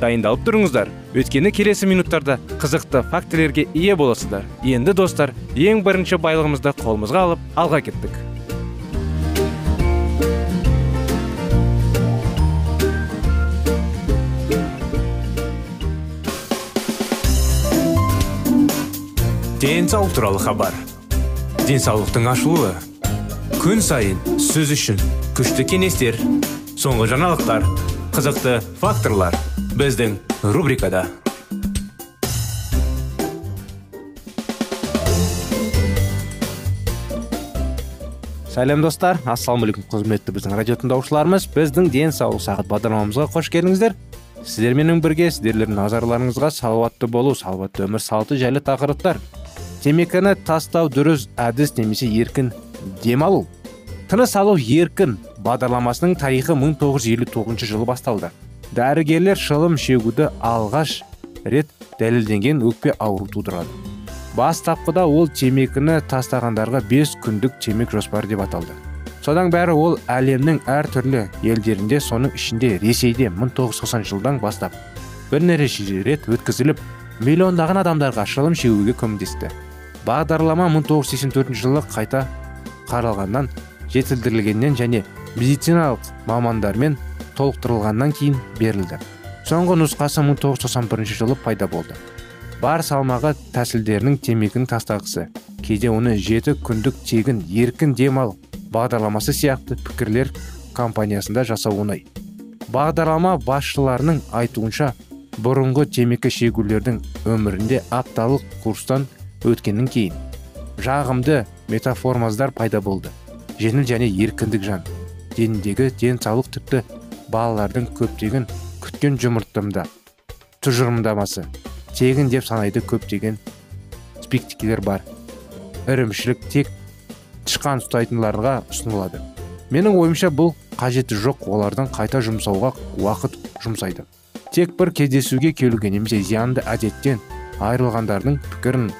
Дайындалып тұрыңыздар. Өйткені келесі минуттарда қызықты фактілерге ие боласыздар. Енді достар ең бірінші байлығымызды қолымызға алып алға кеттік. Денсаулық туралы хабар. Денсаулықтың ашылуы. Күн сайын сөз үшін күшті кеңестер соңғы жаңалықтар қызықты факторлар. Біздің рубрикада сәлем достар. Ассалаумағалейкум құрметті біздің радио тыңдаушыларымыз. Біздің денсаулық сағат бағдарламамызға қош келдіңіздер. Сіздерменен бірге сіздерлердің назарларыңызға салауатты болу салауатты өмір салты жайлы тақырыптар. Темекіні тастау дұрыс әдіс немесе еркін демалу. Тыныс алу еркін бағдарламасының тарихы 1959 жылы басталды. Дәрігерлер шылым шегуді алғаш рет дәлелденген өкпе ауру тудырады. Бастапқыда ол темекіні тастағандарға 5 күндік темек жоспары деп аталды. Содан бәрі ол әлемнің әртүрлі елдерінде соның ішінде ресейде 1990 жылдан бастап бірнеше рет өткізіліп миллиондаған адамдарға шылым шегуге көмектесті. Бағдарлама 1984 жылы қайта қаралғаннан жетілдірілгеннен және медициналық мамандармен толықтырылғаннан кейін берілді. Соңғы нұсқасы 1991 жылы пайда болды. Бар салмағы тәсілдерінің темекінің тастағысы кейде оны жеті күндік тегін еркін демал бағдарламасы сияқты пікірлер компаниясында жасау оңай бағдарлама басшыларының айтуынша бұрынғы темекі шегулердің өмірінде апталық курстан өткеннен кейін жағымды метаформаздар пайда болды. Жеңіл және еркіндік жан деніндегі денсаулық тіпті балалардың көптеген күткен жұмыртымда тұжырымдамасы тегін деп санайды көптеген спектикілер бар. Ірімшілік тек тышқан ұстайтынларға ұсынылады. Менің ойымша бұл қажеті жоқ олардың қайта жұмсауға уақыт жұмсайды. Тек бір кездесуге келуге немесе зиянды әдеттен айырылғандардың пікірін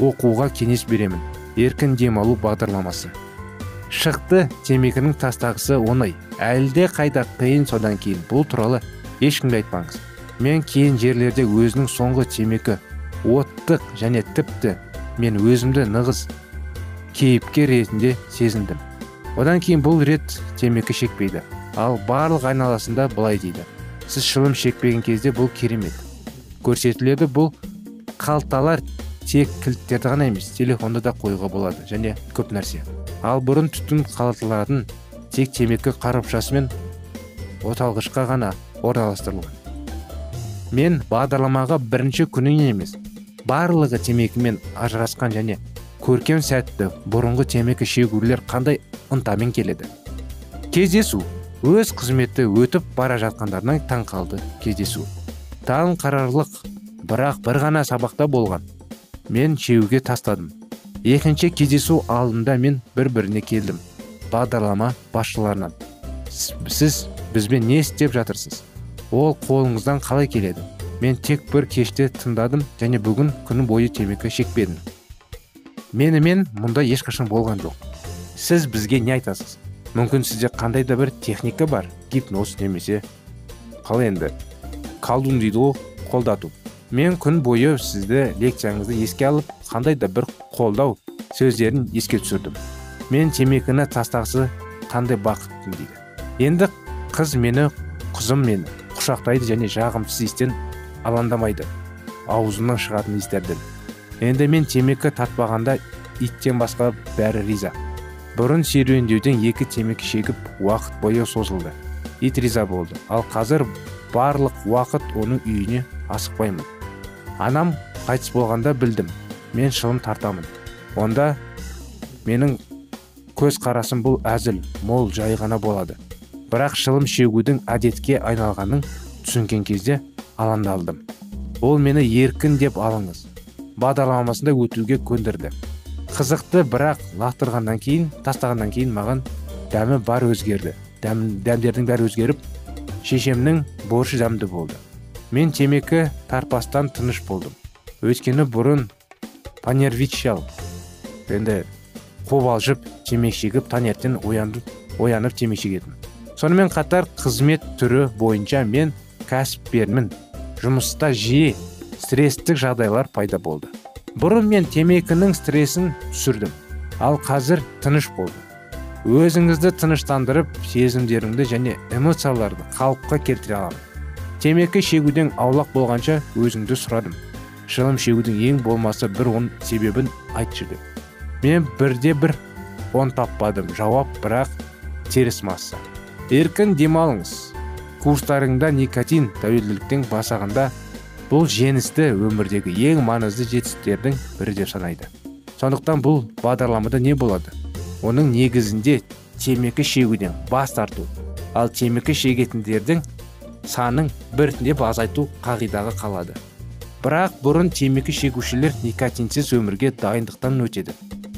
оқуға кеңес беремін. Еркін демалу бағдарламасы. Шықты темекінің тастағысы оңай. Әлде қайда қиын содан кейін. Бұл туралы ешкімге айтпаңыз. Мен кейін жерлерде өзінің соңғы темекі оттық және тіпті мен өзімді нығыз кейіпкер ретінде сезіндім. Одан кейін бұл рет темекі шекпейді. Ал барлық айналасында былай дейді. Сіз шылым шекпеген кезде бұл керемет. Көрсетіледі бұл қалталар тек кілттерді ғана емес телефонды да қоюға болады және көп нәрсе. Ал бұрын түтін қалталарын тек темекі қарапшасы мен оталғышқа ғана орналастырылған. Мен бағдарламаға бірінші күнінен емес барлығы темекімен ажырасқан және көркем сәтті бұрынғы темекі шегулер қандай ынтамен келеді? Кездесу. Өз қызметті өтіп бара жатқандарынан таң қалды кездесу. Таң қарарлық бірақ бір ғана сабақта болған. Мен шеуге тастадым. Екінші кездесу алдында мен бір біріне келдім. Бағдарлама басшыларынан. Сіз бізбен не істеп жатырсыз? Ол қолыңыздан қалай келеді? Мен тек бір кеште тыңдадым және бүгін күні бойы темекі шекпедім. Менімен мұнда ешқашан болған жоқ. Сіз бізге не айтасыз? Мүмкін сізде қандай да бір техника бар гипноз немесе қалай енді? Колдун дейді ғой қолдату мен күн бойы сізді лекцияңызды еске алып қандай да бір қолдау сөздерін еске түсірдім. Мен темекіні тастағысы қандай бақыттымын дейді. Енді қыз мені қызым мені құшақтайды және жағымсыз иістен алаңдамайды. Аузымнан шығатын иістерден енді мен темекі тартпағанда иттен басқа бәрі риза. Бұрын серуендеуден екі темекі шегіп уақыт бойы созылды. Ит риза болды. Ал қазір барлық уақыт оның үйіне асықпаймын. Анам қайтыс болғанда білдім. Мен шылым тартамын. Онда менің көз қарасым бұл әзіл мол жай ғана болады. Бірақ шылым шегудің әдетке айналғанын түсінген кезде алаңдалдым. Ол мені еркін деп алыңыз. Бағдарламасында өтуге көндірді. Қызықты бірақ лақтырғаннан кейін тастағаннан кейін маған дәмі бар өзгерді. Дәм, дәмдердің бәрі өзгеріп шешемнің боршы дәмді болды. Мен темекі тарпастан тыныш болдым. Өйткені бұрын панервичал. Енді қобалжып темекі шегіп таңертең оянып оянып темекі шегетім сонымен қатар қызмет түрі бойынша мен кәсіпкермін. Жұмыста жиі стресстік жағдайлар пайда болды. Бұрын мен темекінің стрессін түсірдім. Ал қазір тыныш болды өзіңізді тыныштандырып сезімдеріңді және эмоцияларды қалыпқа келтіре аламын. Темекі шегуден аулақ болғанша өзіңді сұрадым. Шылым шегудің ең болмаса бір он себебін айтшы деп. Мен бірде бір он таппадым жауап бірақ теріс масса еркін демалыңыз. Курстарыңда никотин тәуелділіктің басағында бұл жеңісті өмірдегі ең маңызды жетістіктердің бірі деп санайды. Сондықтан бұл бағдарламада не болады? Оның негізінде темекі шегуден бас тарту. Ал темекі шегетіндердің санын біртіндеп азайту қағидаға қалады. Бірақ бұрын темекі шегушілер никотинсіз өмірге дайындықтан өтеді.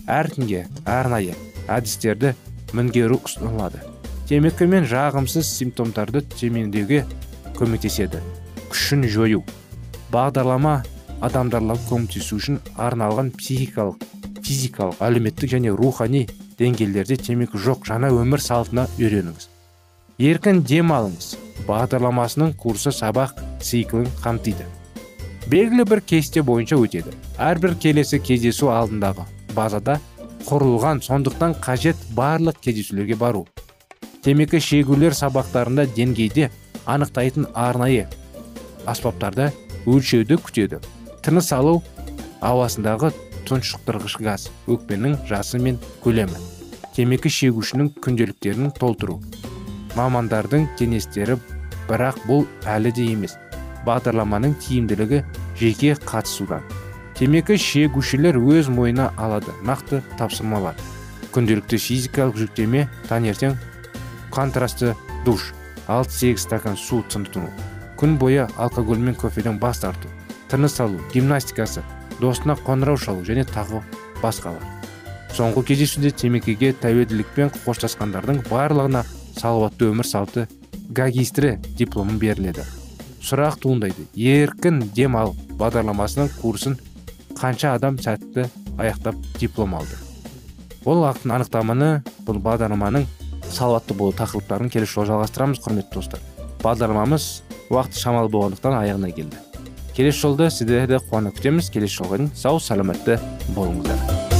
Әркімге арнайы әдістерді меңгеру ұсынылады. Темекі мен жағымсыз симптомдарды төмендеуге көмектеседі. Күшін жою. Бағдарлама адамдарға көмектесу үшін арналған психикалық физикалық әлеуметтік және рухани деңгейлерде темекі жоқ жаңа өмір салтына үйреніңіз. Еркін дем алыңыз. Бағдарламасының курсы сабақ циклін қамтиды. Белгілі бір кесте бойынша өтеді. Әрбір келесі кездесу алдындағы базада құрылған сондықтан қажет барлық кездесулерге бару. Темекі шегулер сабақтарында деңгейде анықтайтын арнайы аспаптарда өлшеуді күтеді. Тыныс алу ауасындағы тұншықтырғыш газ өкпенің жасы мен көлемі темекі шегушінің күнделіктерін толтыру. Мамандардың кеңестері бірақ бұл әлі де емес. Бағдарламаның тиімділігі жеке қатысудан. Темекі шегушілер өз мойнына алады нақты тапсырмалар. Күнделікті физикалық жүктеме таңертең контрасты душ 6-8 стакан су тұтыну күн бойы алкоголь мен кофеден бас тарту тыныс алу гимнастикасы досына қоңырау шалу және тағы басқалар. Соңғы кездесуде темекіге тәуелділікпен қоштасқандардың барлығына салауатты өмір салты гагистрі дипломы беріледі. Сұрақ туындайды. Еркін дем ал бағдарламасының курсын қанша адам сәтті аяқтап диплом алды? Ол анықтаманы бұл бағдарламаның салауатты болу тақырыптарын келесі жолы жалғастырамыз құрметті достар. Бағдарламамыз уақыт шамалы болғандықтан аяғына келді. Келесі жолда сіздерді қуана күтеміз. Келесі жолға дейін сау саламатты болыңыздар.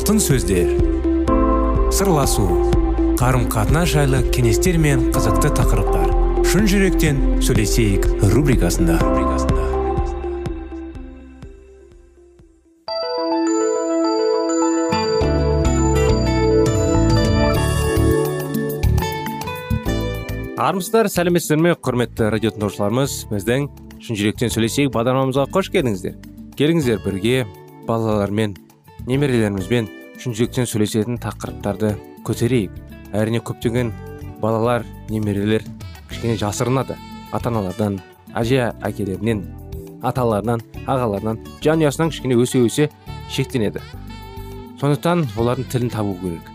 Алтын сөздер. Сырласу қарым қатынас жайлы кеңестер мен қызықты тақырыптар. Шын жүректен сөйлесейік рубрикасында. Армысыздар сәлеметсіздер ме құрметті радио тыңдаушыларымыз? Біздің шын жүректен сөйлесейік бағдарламамызға қош келдіңіздер. Келіңіздер бірге балалармен немерелерімізбен шын сөйлесетін тақырыптарды көтерейік. Әрине көптеген балалар немерелер кішкене жасырынады. Ата аналардан әже әкелерінен аталарынан ағаларынан жанұясынан кішкене өсе өсе шектенеді. Сондықтан олардың тілін табу керек.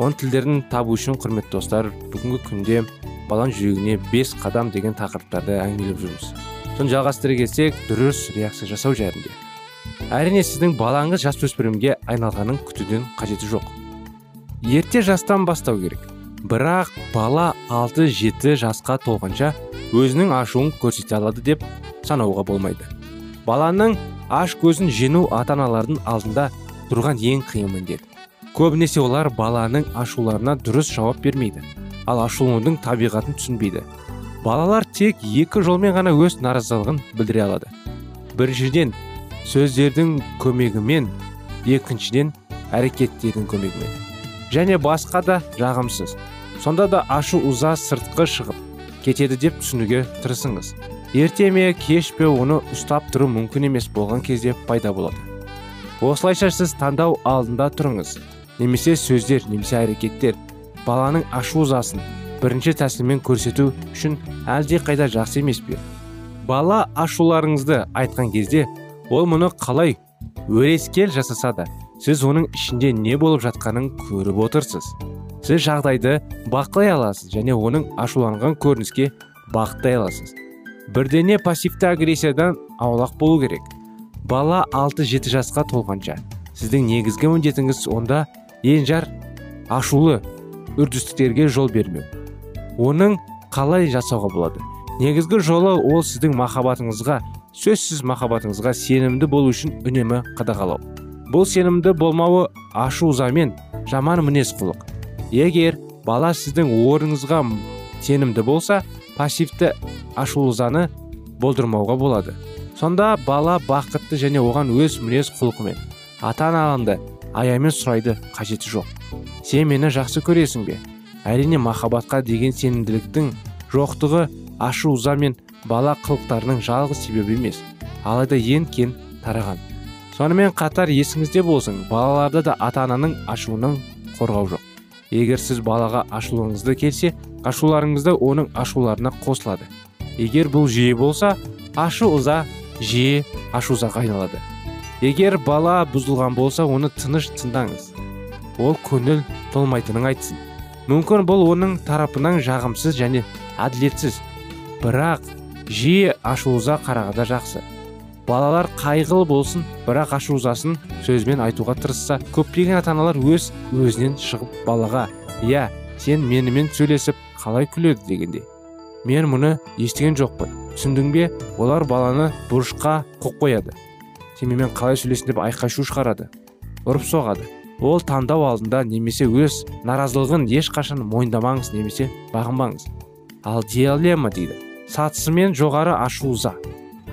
Оның тілдерін табу үшін құрметті достар бүгінгі күнде баланың жүрегіне бес қадам деген тақырыптарды әңгімелеп жүрміз. Соны жалғастыра кетсек дұрыс реакция жасау жайында. Әрине сіздің балаңыз жасөспірімге айналғанын күтуден қажеті жоқ. Ерте жастан бастау керек. Бірақ бала 6-7 жасқа толғанша өзінің ашуын көрсете алады деп санауға болмайды. Баланың аш көзін жену ата аналардың алдында тұрған ең қиын міндет. Көбінесе олар баланың ашуларына дұрыс жауап бермейді ал ашуланудың табиғатын түсінбейді. Балалар тек екі жолмен ғана өз наразылығын білдіре алады. Біріншіден сөздердің көмегімен екіншіден әрекеттердің көмегімен. Және басқа да жағымсыз. Сонда да ашу ұза сыртқы шығып кетеді деп түсінуге тырысыңыз. Ерте ме кеш пе оны ұстап тұру мүмкін емес болған кезде пайда болады. Осылайша сіз таңдау алдында тұрыңыз. Немесе сөздер немесе әрекеттер баланың ашу ызасын бірінші тәсілмен көрсету үшін әлде қайда жақсы емес пе? Бала ашуларыңызды айтқан кезде ол мұны қалай өрескел жасаса да сіз оның ішінде не болып жатқанын көріп отырсыз. Сіз жағдайды бақылай аласыз және оның ашуланған көрініске бақыттай аласыз. Бірдене пассивті агрессиядан аулақ болу керек. Бала 6-7 жасқа толғанша. Сіздің негізгі міндетіңіз онда енжар ашулы үрдістіктерге жол бермеу. Оның қалай жасауға болады? Негізгі жолы ол сіздің махаббатыңызға сөзсіз махаббатыңызға сенімді болу үшін үнемі қадағалау. Бұл сенімді болмауы ашу ызамен жаман мінез құлық. Егер бала сіздің орныңызға сенімді болса пассивті ашу ызаны болдырмауға болады. Сонда бала бақытты және оған өз мінез құлқымен ата аналанды аямен сұрайды қажеті жоқ. Сен мені жақсы көресің бе? Әрине махаббатқа деген сенімділіктің жоқтығы ашу ыза мен бала қылықтарының жалғыз себебі емес алайда ең кен тараған. Сонымен қатар есіңізде болсын балаларды да ата ананың ашуынан қорғау жоқ. Егер сіз балаға ашуларыңызды келсе ашуларыңызды оның ашуларына қосылады. Егер бұл жиі болса ашу ыза жиі ашу ызаға айналады. Егер бала бұзылған болса оны тыныш тыңдаңыз. Ол көңіл толмайтынын айтсын. Мүмкін бұл оның тарапынан жағымсыз және әділетсіз. Бірақ жиі ашуыза қарағанда жақсы. Балалар қайғылы болсын бірақ ашуызасын сөзбен айтуға тырысса көптеген ата аналар өз өзінен шығып балаға иә сен менімен сөйлесіп қалай күледі? дегенде мен мұны естіген жоқпын. түсіндің бе олар баланы бұрышқа қоқ қояды. Сен қалай сөйлесің деп айқай шу шығарады. ұрып соғады. Ол таңдау алдында немесе өз наразылығын ешқашан мойындамаңыз немесе бағынбаңыз. Ал диалема дейді. Сатысымен жоғары ашу ыза.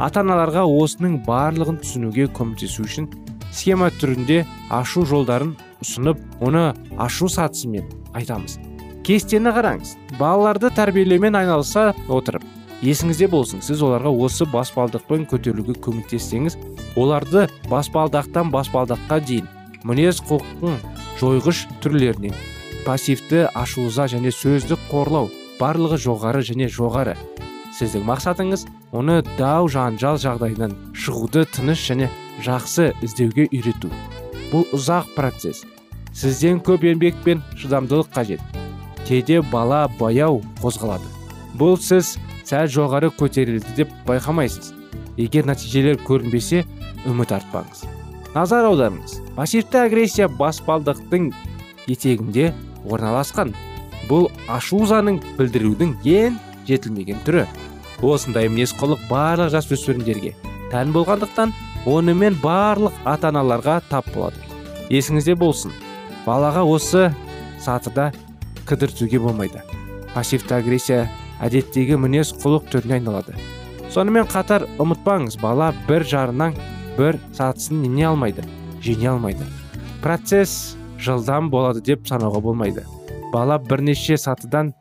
Ата аналарға осының барлығын түсінуге көмектесу үшін схема түрінде ашу жолдарын ұсынып оны ашу сатысымен айтамыз. Кестені қараңыз. Балаларды тәрбиелеумен айналыса отырып есіңізде болсын сіз оларға осы баспалдықпен көтерілуге көмектессеңіз оларды баспалдақтан баспалдаққа дейін мінез құлықтың жойғыш түрлерінен пассивті ашуыза және сөздік қорлау барлығы жоғары және жоғары сіздің мақсатыңыз оны дау жанжал жағдайынан шығуды тыныш және жақсы іздеуге үйрету. Бұл ұзақ процесс. Сізден көп еңбек пен шыдамдылық қажет. Кейде бала баяу қозғалады. Бұл сіз сәл жоғары көтерілді деп байқамайсыз. Егер нәтижелер көрінбесе үміт артпаңыз. Назар аударыңыз. Пассивті агрессия баспалдықтың етегінде орналасқан. Бұл ашу ызаның білдірудің ең жетілмеген түрі. Осындай мінез құлық барлық жасөспірімдерге тән болғандықтан онымен барлық ата аналарға тап болады. Есіңізде болсын. Балаға осы сатыда кідіртуге болмайды. Пассивті агрессия әдеттегі мінез құлық түріне айналады. Сонымен қатар ұмытпаңыз бала бір жарынан бір сатысын не алмайды жеңе алмайды. Процесс жылдам болады деп санауға болмайды. Бала бірнеше сатыдан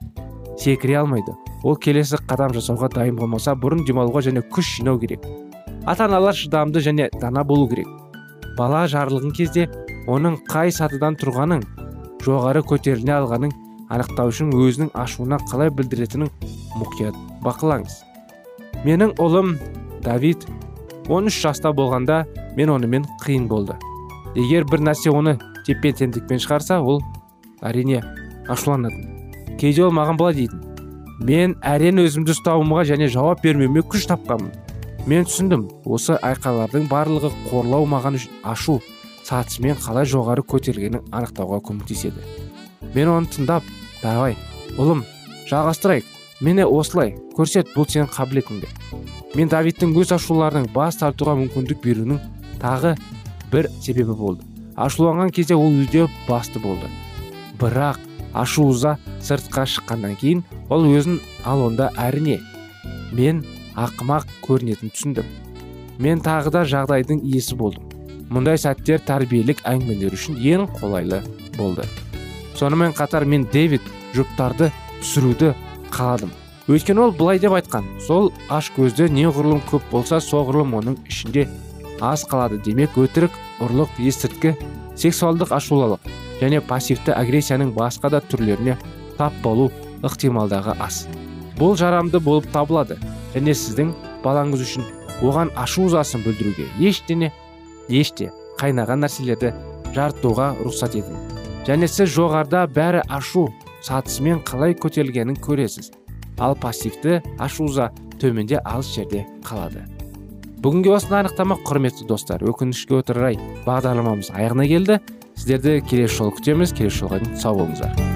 секіре алмайды. Ол келесі қадам жасауға дайын болмаса бұрын демалуға және күш жинау керек. Ата аналар шыдамды және дана болу керек. Бала жарылған кезде оның қай сатыдан тұрғанын жоғары көтеріле алғанын анықтау үшін өзінің ашуына қалай білдіретінін мұқият бақылаңыз. Менің ұлым давид 13 жаста болғанда мен онымен қиын болды. Егер бір нәрсе оны теппен тендікпен шығарса ол әрине ашуланатын кейде ол маған былай дейтін. Мен әрең өзімді ұстауымға және жауап бермеуіме күш тапқанмын. Мен түсіндім осы айқайлардың барлығы қорлау маған ашу сатысымен қалай жоғары көтерілгенін анықтауға көмектеседі. Мен оны тыңдап давай ұлым жалғастырайық міне осылай көрсет бұл сенің қабілетіңді мен давидтің өз ашуларының бас тартуға мүмкіндік беруінің тағы бір себебі болды. Ашуланған кезде ол үйде басты болды. Бірақ ашуыза сыртқа шыққаннан кейін ол өзін ал онда әрине мен ақымақ көрінетін түсіндім. Мен тағы да жағдайдың иесі болдым. Мұндай сәттер тәрбиелік әңгімелер үшін ең қолайлы болды. Сонымен қатар мен дэвид жұптарды түсіруді қаладым. Өйткені ол былай деп айтқан сол аш көзді неғұрлым көп болса соғұрлым оның ішінде аз қалады демек өтірік ұрлық естірткі сексуалдық ашулалық және пассивті агрессияның басқа да түрлеріне тап болу ықтималдағы аз бұл жарамды болып табылады және сіздің балаңыз үшін оған ашу ызасын білдіруге ештене еште қайнаған нәрселерді жарытуға рұқсат етіңіз және сіз жоғарда бәрі ашу сатысымен қалай көтерілгенін көресіз. Ал пассивті ашу ыза төменде алыс жерде қалады. Бүгінге осындай анықтама құрметті достар өкінішке отырай бағдарламамыз аяғына келді. Сіздерді келесі жолы күтеміз келесі жолға сау болыңыздар.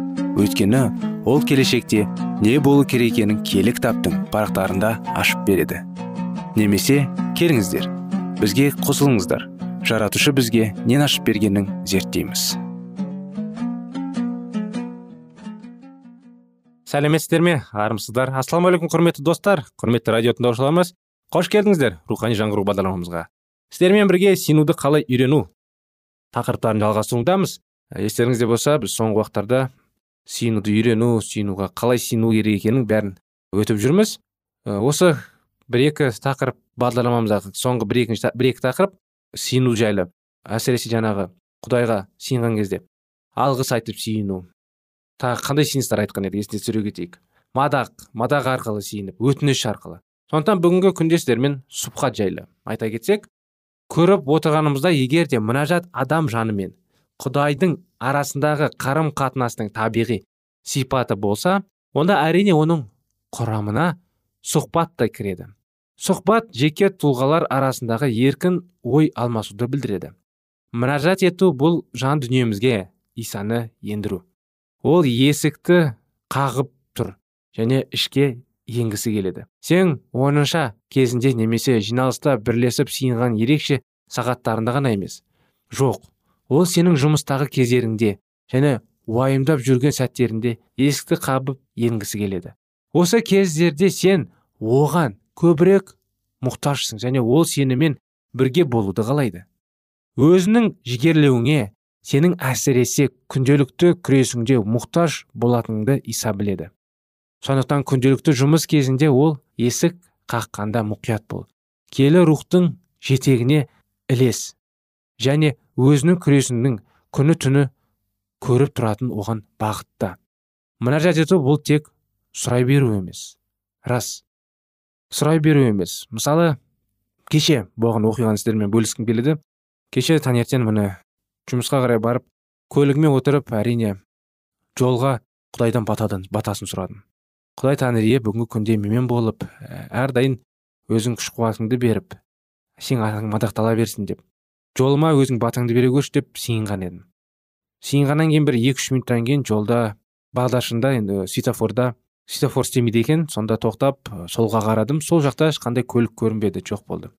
Өйткені ол келешекте не болу керек екенін киелі кітаптың парақтарында ашып береді. Немесе келіңіздер бізге қосылыңыздар. Жаратушы бізге нен ашып бергенін зерттейміз. Сәлеметсіздер ме? Армысыздар? Ассалаумағалейкум құрметті достар. Құрметті радио тыңдаушыларымыз қош келдіңіздер рухани жаңғыру бағдарламамызға. Сіздермен бірге сенуді қалай үйрену тақырыптарын жалғастырудамыз естеріңізде болса біз соңғы уақыттарда сүйінуді үйрену сүйінуға қалай сүйіну керек екенін бәрін өтіп жүрміз. Осы бір екі тақырып бағдарламамыздағы соңғы бір екінші бір екі тақырып сыйыну жайлы. Әсіресе жаңағы құдайға сыйынған кезде алғыс айтып сүйіну тағы қандай сыйыныстар айтқан еді есіне түсіре кетейік. Мадақ мадақ арқылы сүйініп өтініш арқылы. Сондықтан бүгінгі күнде сіздермен сұхбат жайлы айта кетсек көріп отырғанымызда егер де мұнажат адам жаны мен құдайдың арасындағы қарым қатынастың табиғи сипаты болса онда әрине оның құрамына сұхбат та кіреді. Сұхбат жеке тұлғалар арасындағы еркін ой алмасуды білдіреді. Мұнажат ету бұл жан дүниемізге исаны ендіру. Ол есікті қағып тұр және ішке енгісі келеді. Сен онынша кезінде немесе жиналыста бірлесіп сиынған ерекше сағаттарында ғана емес. Жоқ ол сенің жұмыстағы кездеріңде және уайымдап жүрген сәттерінде есікті қабып енгісі келеді. Осы кездерде сен оған көбірек мұқтажсың және ол сенімен бірге болуды қалайды. Өзінің жігерлеуіңе сенің әсіресе күнделікті күресіңде мұқтаж болатыныңды иса біледі. Сондықтан күнделікті жұмыс кезінде ол есік қаққанда мұқият бол. Келі рухтың жетегіне ілес. Және өзінің күресінің күні түні көріп тұратын оған бағытта. Мұнажат ету бұл тек сұрай беру емес. Рас сұрай беру емес. Мысалы кеше болған оқиғаны сіздермен бөліскім келеді. Кеше таңертең міне жұмысқа қарай барып көлігіме отырып әрине жолға құдайдан батадан батасын сұрадым. Құдай тәңір ие бүгінгі күнде менімен болып ә, әрдайым өзің күш қуатыңды беріп сен атың мадақтала берсін деп. Жолыма өзің батаңды бере көрші деп сиынған едім. Сиынғаннан кейін бір екі үш минуттан кейін жолда бағдаршында енді светофорда светофор істемейді екен. Сонда тоқтап солға қарадым. Сол жақта ешқандай көлік көрінбеді жоқ болды.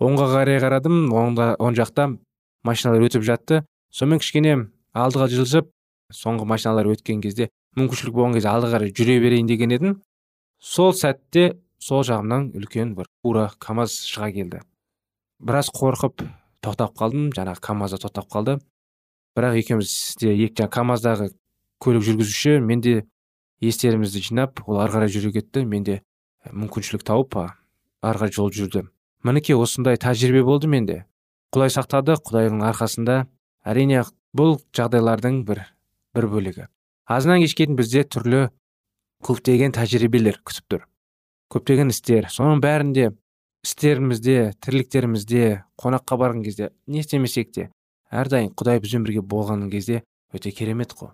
Оңға қарай қарадым. Оңда оң жақта машиналар өтіп жатты. Сонымен кішкене алдыға жылжып соңғы машиналар өткен кезде мүмкіншілік болған кезде алдыға қарай жүре берейін деген едім. Сол сәтте сол жағымнан үлкен бір ура камаз шыға келді. Біраз қорқып тоқтап қалдым жаңағы камаз да тоқтап қалды. Бірақ екеуміз де екі камаздағы көлік жүргізуші мен де естерімізді жинап ол ары қарай жүре кетті мен де мүмкіншілік тауып ары қарай жол жүрдім. Мінекей осындай тәжірибе болды менде. Құдай сақтады құдайдың арқасында. Әрине бұл жағдайлардың бір бір бөлігі. Азынан кешке бізде түрлі көптеген тәжірибелер күтіп тұр. Көптеген істер. Соның бәрінде істерімізде тірліктерімізде қонаққа барған кезде не істемесек те әрдайым құдай бізбен бірге болған кезде өте керемет қой.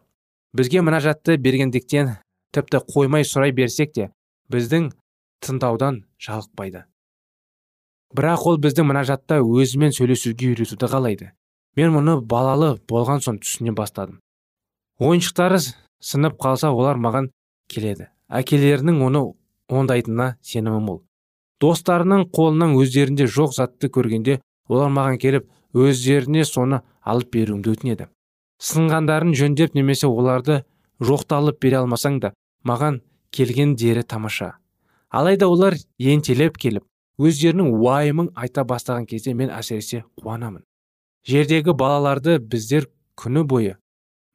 Бізге мұнажатты бергендіктен тіпті қоймай сұрай берсек те біздің тыңдаудан жалықпайды. Бірақ ол бізді мұнажатта өзімен сөйлесуге үйретуді қалайды. Мен мұны балалы болған соң түсіне бастадым. Ойыншықтары сынып қалса олар маған келеді. Әкелерінің оны ондайтынына сенімім мол. Достарының қолынан өздерінде жоқ затты көргенде олар маған келіп өздеріне соны алып беруімді өтінеді. Сынғандарын жөндеп немесе оларды жоқталып бере алмасаң да маған келген дері тамаша. Алайда олар ентелеп келіп өздерінің уайымын айта бастаған кезде мен әсіресе қуанамын. Жердегі балаларды біздер күні бойы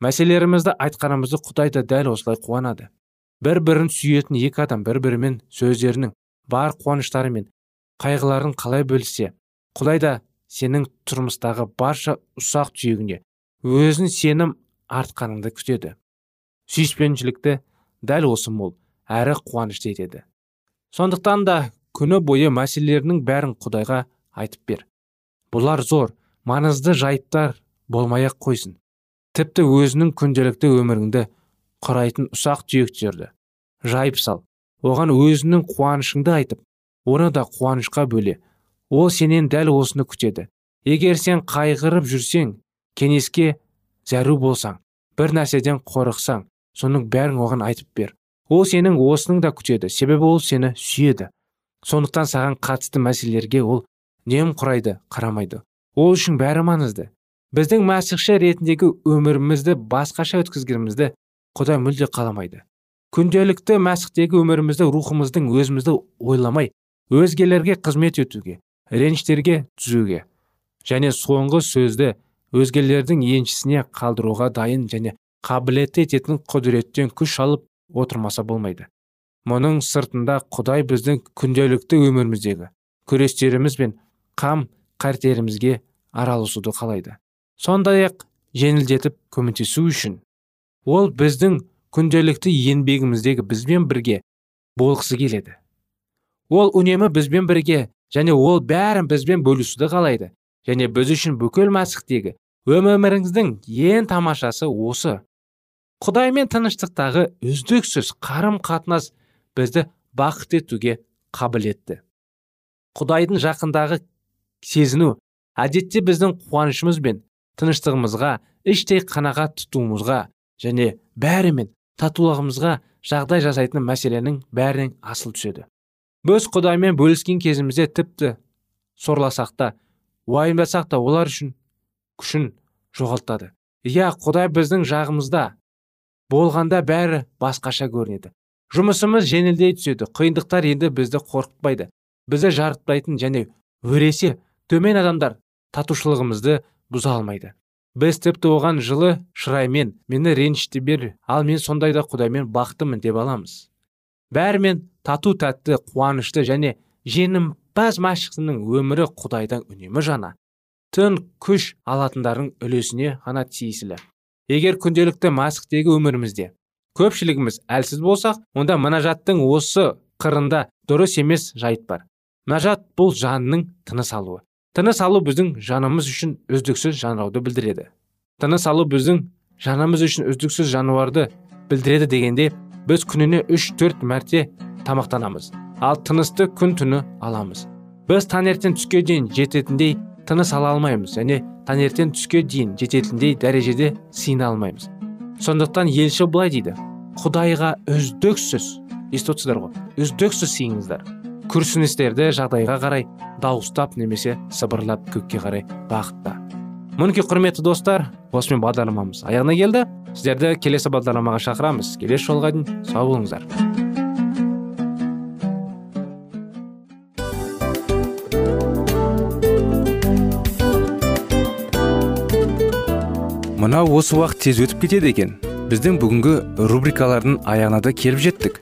мәселелерімізді айтқанымызды құдай да дәл осылай қуанады. Бір бірін сүйетін екі адам бір бірімен сөздерінің бар қуаныштары мен қайғыларын қалай бөліссе құдай да сенің тұрмыстағы барша ұсақ түйегіне өзін сенім артқаныңды күтеді. Сүйіспеншілікті дәл осы мол әрі қуанышты етеді. Сондықтан да күні бойы мәселелерінің бәрін құдайға айтып бер. Бұлар зор маңызды жайттар болмай ақ қойсын. Тіпті өзінің күнделікті өміріңді құрайтын ұсақ түйектерді жайып сал. Оған өзінің қуанышыңды айтып оны да қуанышқа бөле. Ол сенен дәл осыны күтеді. Егер сен қайғырып жүрсең кеңеске зәру болсаң бір нәрседен қорықсаң соның бәрін оған айтып бер. Ол сенің осының да күтеді. Себебі ол сені сүйеді. Сондықтан саған қатысты мәселелерге ол құрайды қарамайды. Ол үшін бәрі маңызды. Біздің мәсіхші ретіндегі өмірімізді басқаша өткізгенімізді құдай мүлде қаламайды. Күнделікті мәсіхтегі өмірімізді рухымыздың өзімізді ойламай өзгелерге қызмет етуге реніштерге түзуге және соңғы сөзді өзгелердің еншісіне қалдыруға дайын және қабілетті ететін құдіреттен күш алып отырмаса болмайды. Мұның сыртында құдай біздің күнделікті өміріміздегі күрестеріміз бен қам қартерімізге араласуды қалайды. Сондай ақ жеңілдетіп көмектесу үшін ол біздің күнделікті еңбегіміздегі бізбен бірге болғысы келеді. Ол үнемі бізбен бірге және ол бәрін бізбен бөлісуді қалайды. Және біз үшін бүкіл мәсіхтегі өміріңіздің ең тамашасы осы. Құдаймен тыныштықтағы үздіксіз қарым қатынас бізді бақыт етуге қабілетті құдайдың жақындағы сезіну әдетте біздің қуанышымыз бен тыныштығымызға іштей қанағат тұтуымызға және бәрімен татулығымызға жағдай жасайтын мәселенің бәрінен асыл түседі. Біз құдаймен бөліскен кезімізде тіпті сорласақ та уайымдасақ та олар үшін күшін жоғалтады. Иә құдай біздің жағымызда болғанда бәрі басқаша көрінеді. Жұмысымыз жеңілдей түседі қиындықтар енді бізді қорқытпайды. Бізді жарытпайтын және өресе төмен адамдар татушылығымызды бұза алмайды. Біз тіпті оған жылы шыраймен мені ренжітті бер ал мен сондай да құдаймен бақыттымын деп аламыз. Бәрімен тату тәтті қуанышты және жеңімпаз мәшіқсінің өмірі құдайдан үнемі жана тын күш алатындардың үлесіне ғана тиесілі. Егер күнделікті мәсіхтегі өмірімізде көпшілігіміз әлсіз болсақ онда мінәжаттың осы қырында дұрыс емес жайт бар. Мәжат бұл жанның тыныс алуы. Тыныс алу біздің жанымыз үшін үздіксіз жанырауды білдіреді. Тыныс алу біздің жанымыз үшін үздіксіз жануарды білдіреді дегенде біз күніне үш төрт мәрте тамақтанамыз. Ал тынысты күн түні аламыз. Біз таңертең түске дейін жететіндей тыныс ала алмаймыз және таңертең түске дейін жететіндей дәрежеде сиына алмаймыз. Сондықтан елші былай дейді. Құдайға үздіксіз естіп отырсыздар ғой? Үздіксіз сиыңыздар күрсіністерді жағдайға қарай дауыстап немесе сыбырлап көкке қарай бағытта. Мінекей құрметті достар осымен бағдарламамыз аяғына келді. Сіздерді келесі бағдарламаға шақырамыз. Келесі жолға дейін сау болыңыздар. Мынау осы уақыт тез өтіп кетеді екен. Біздің бүгінгі рубрикалардың аяғына да келіп жеттік.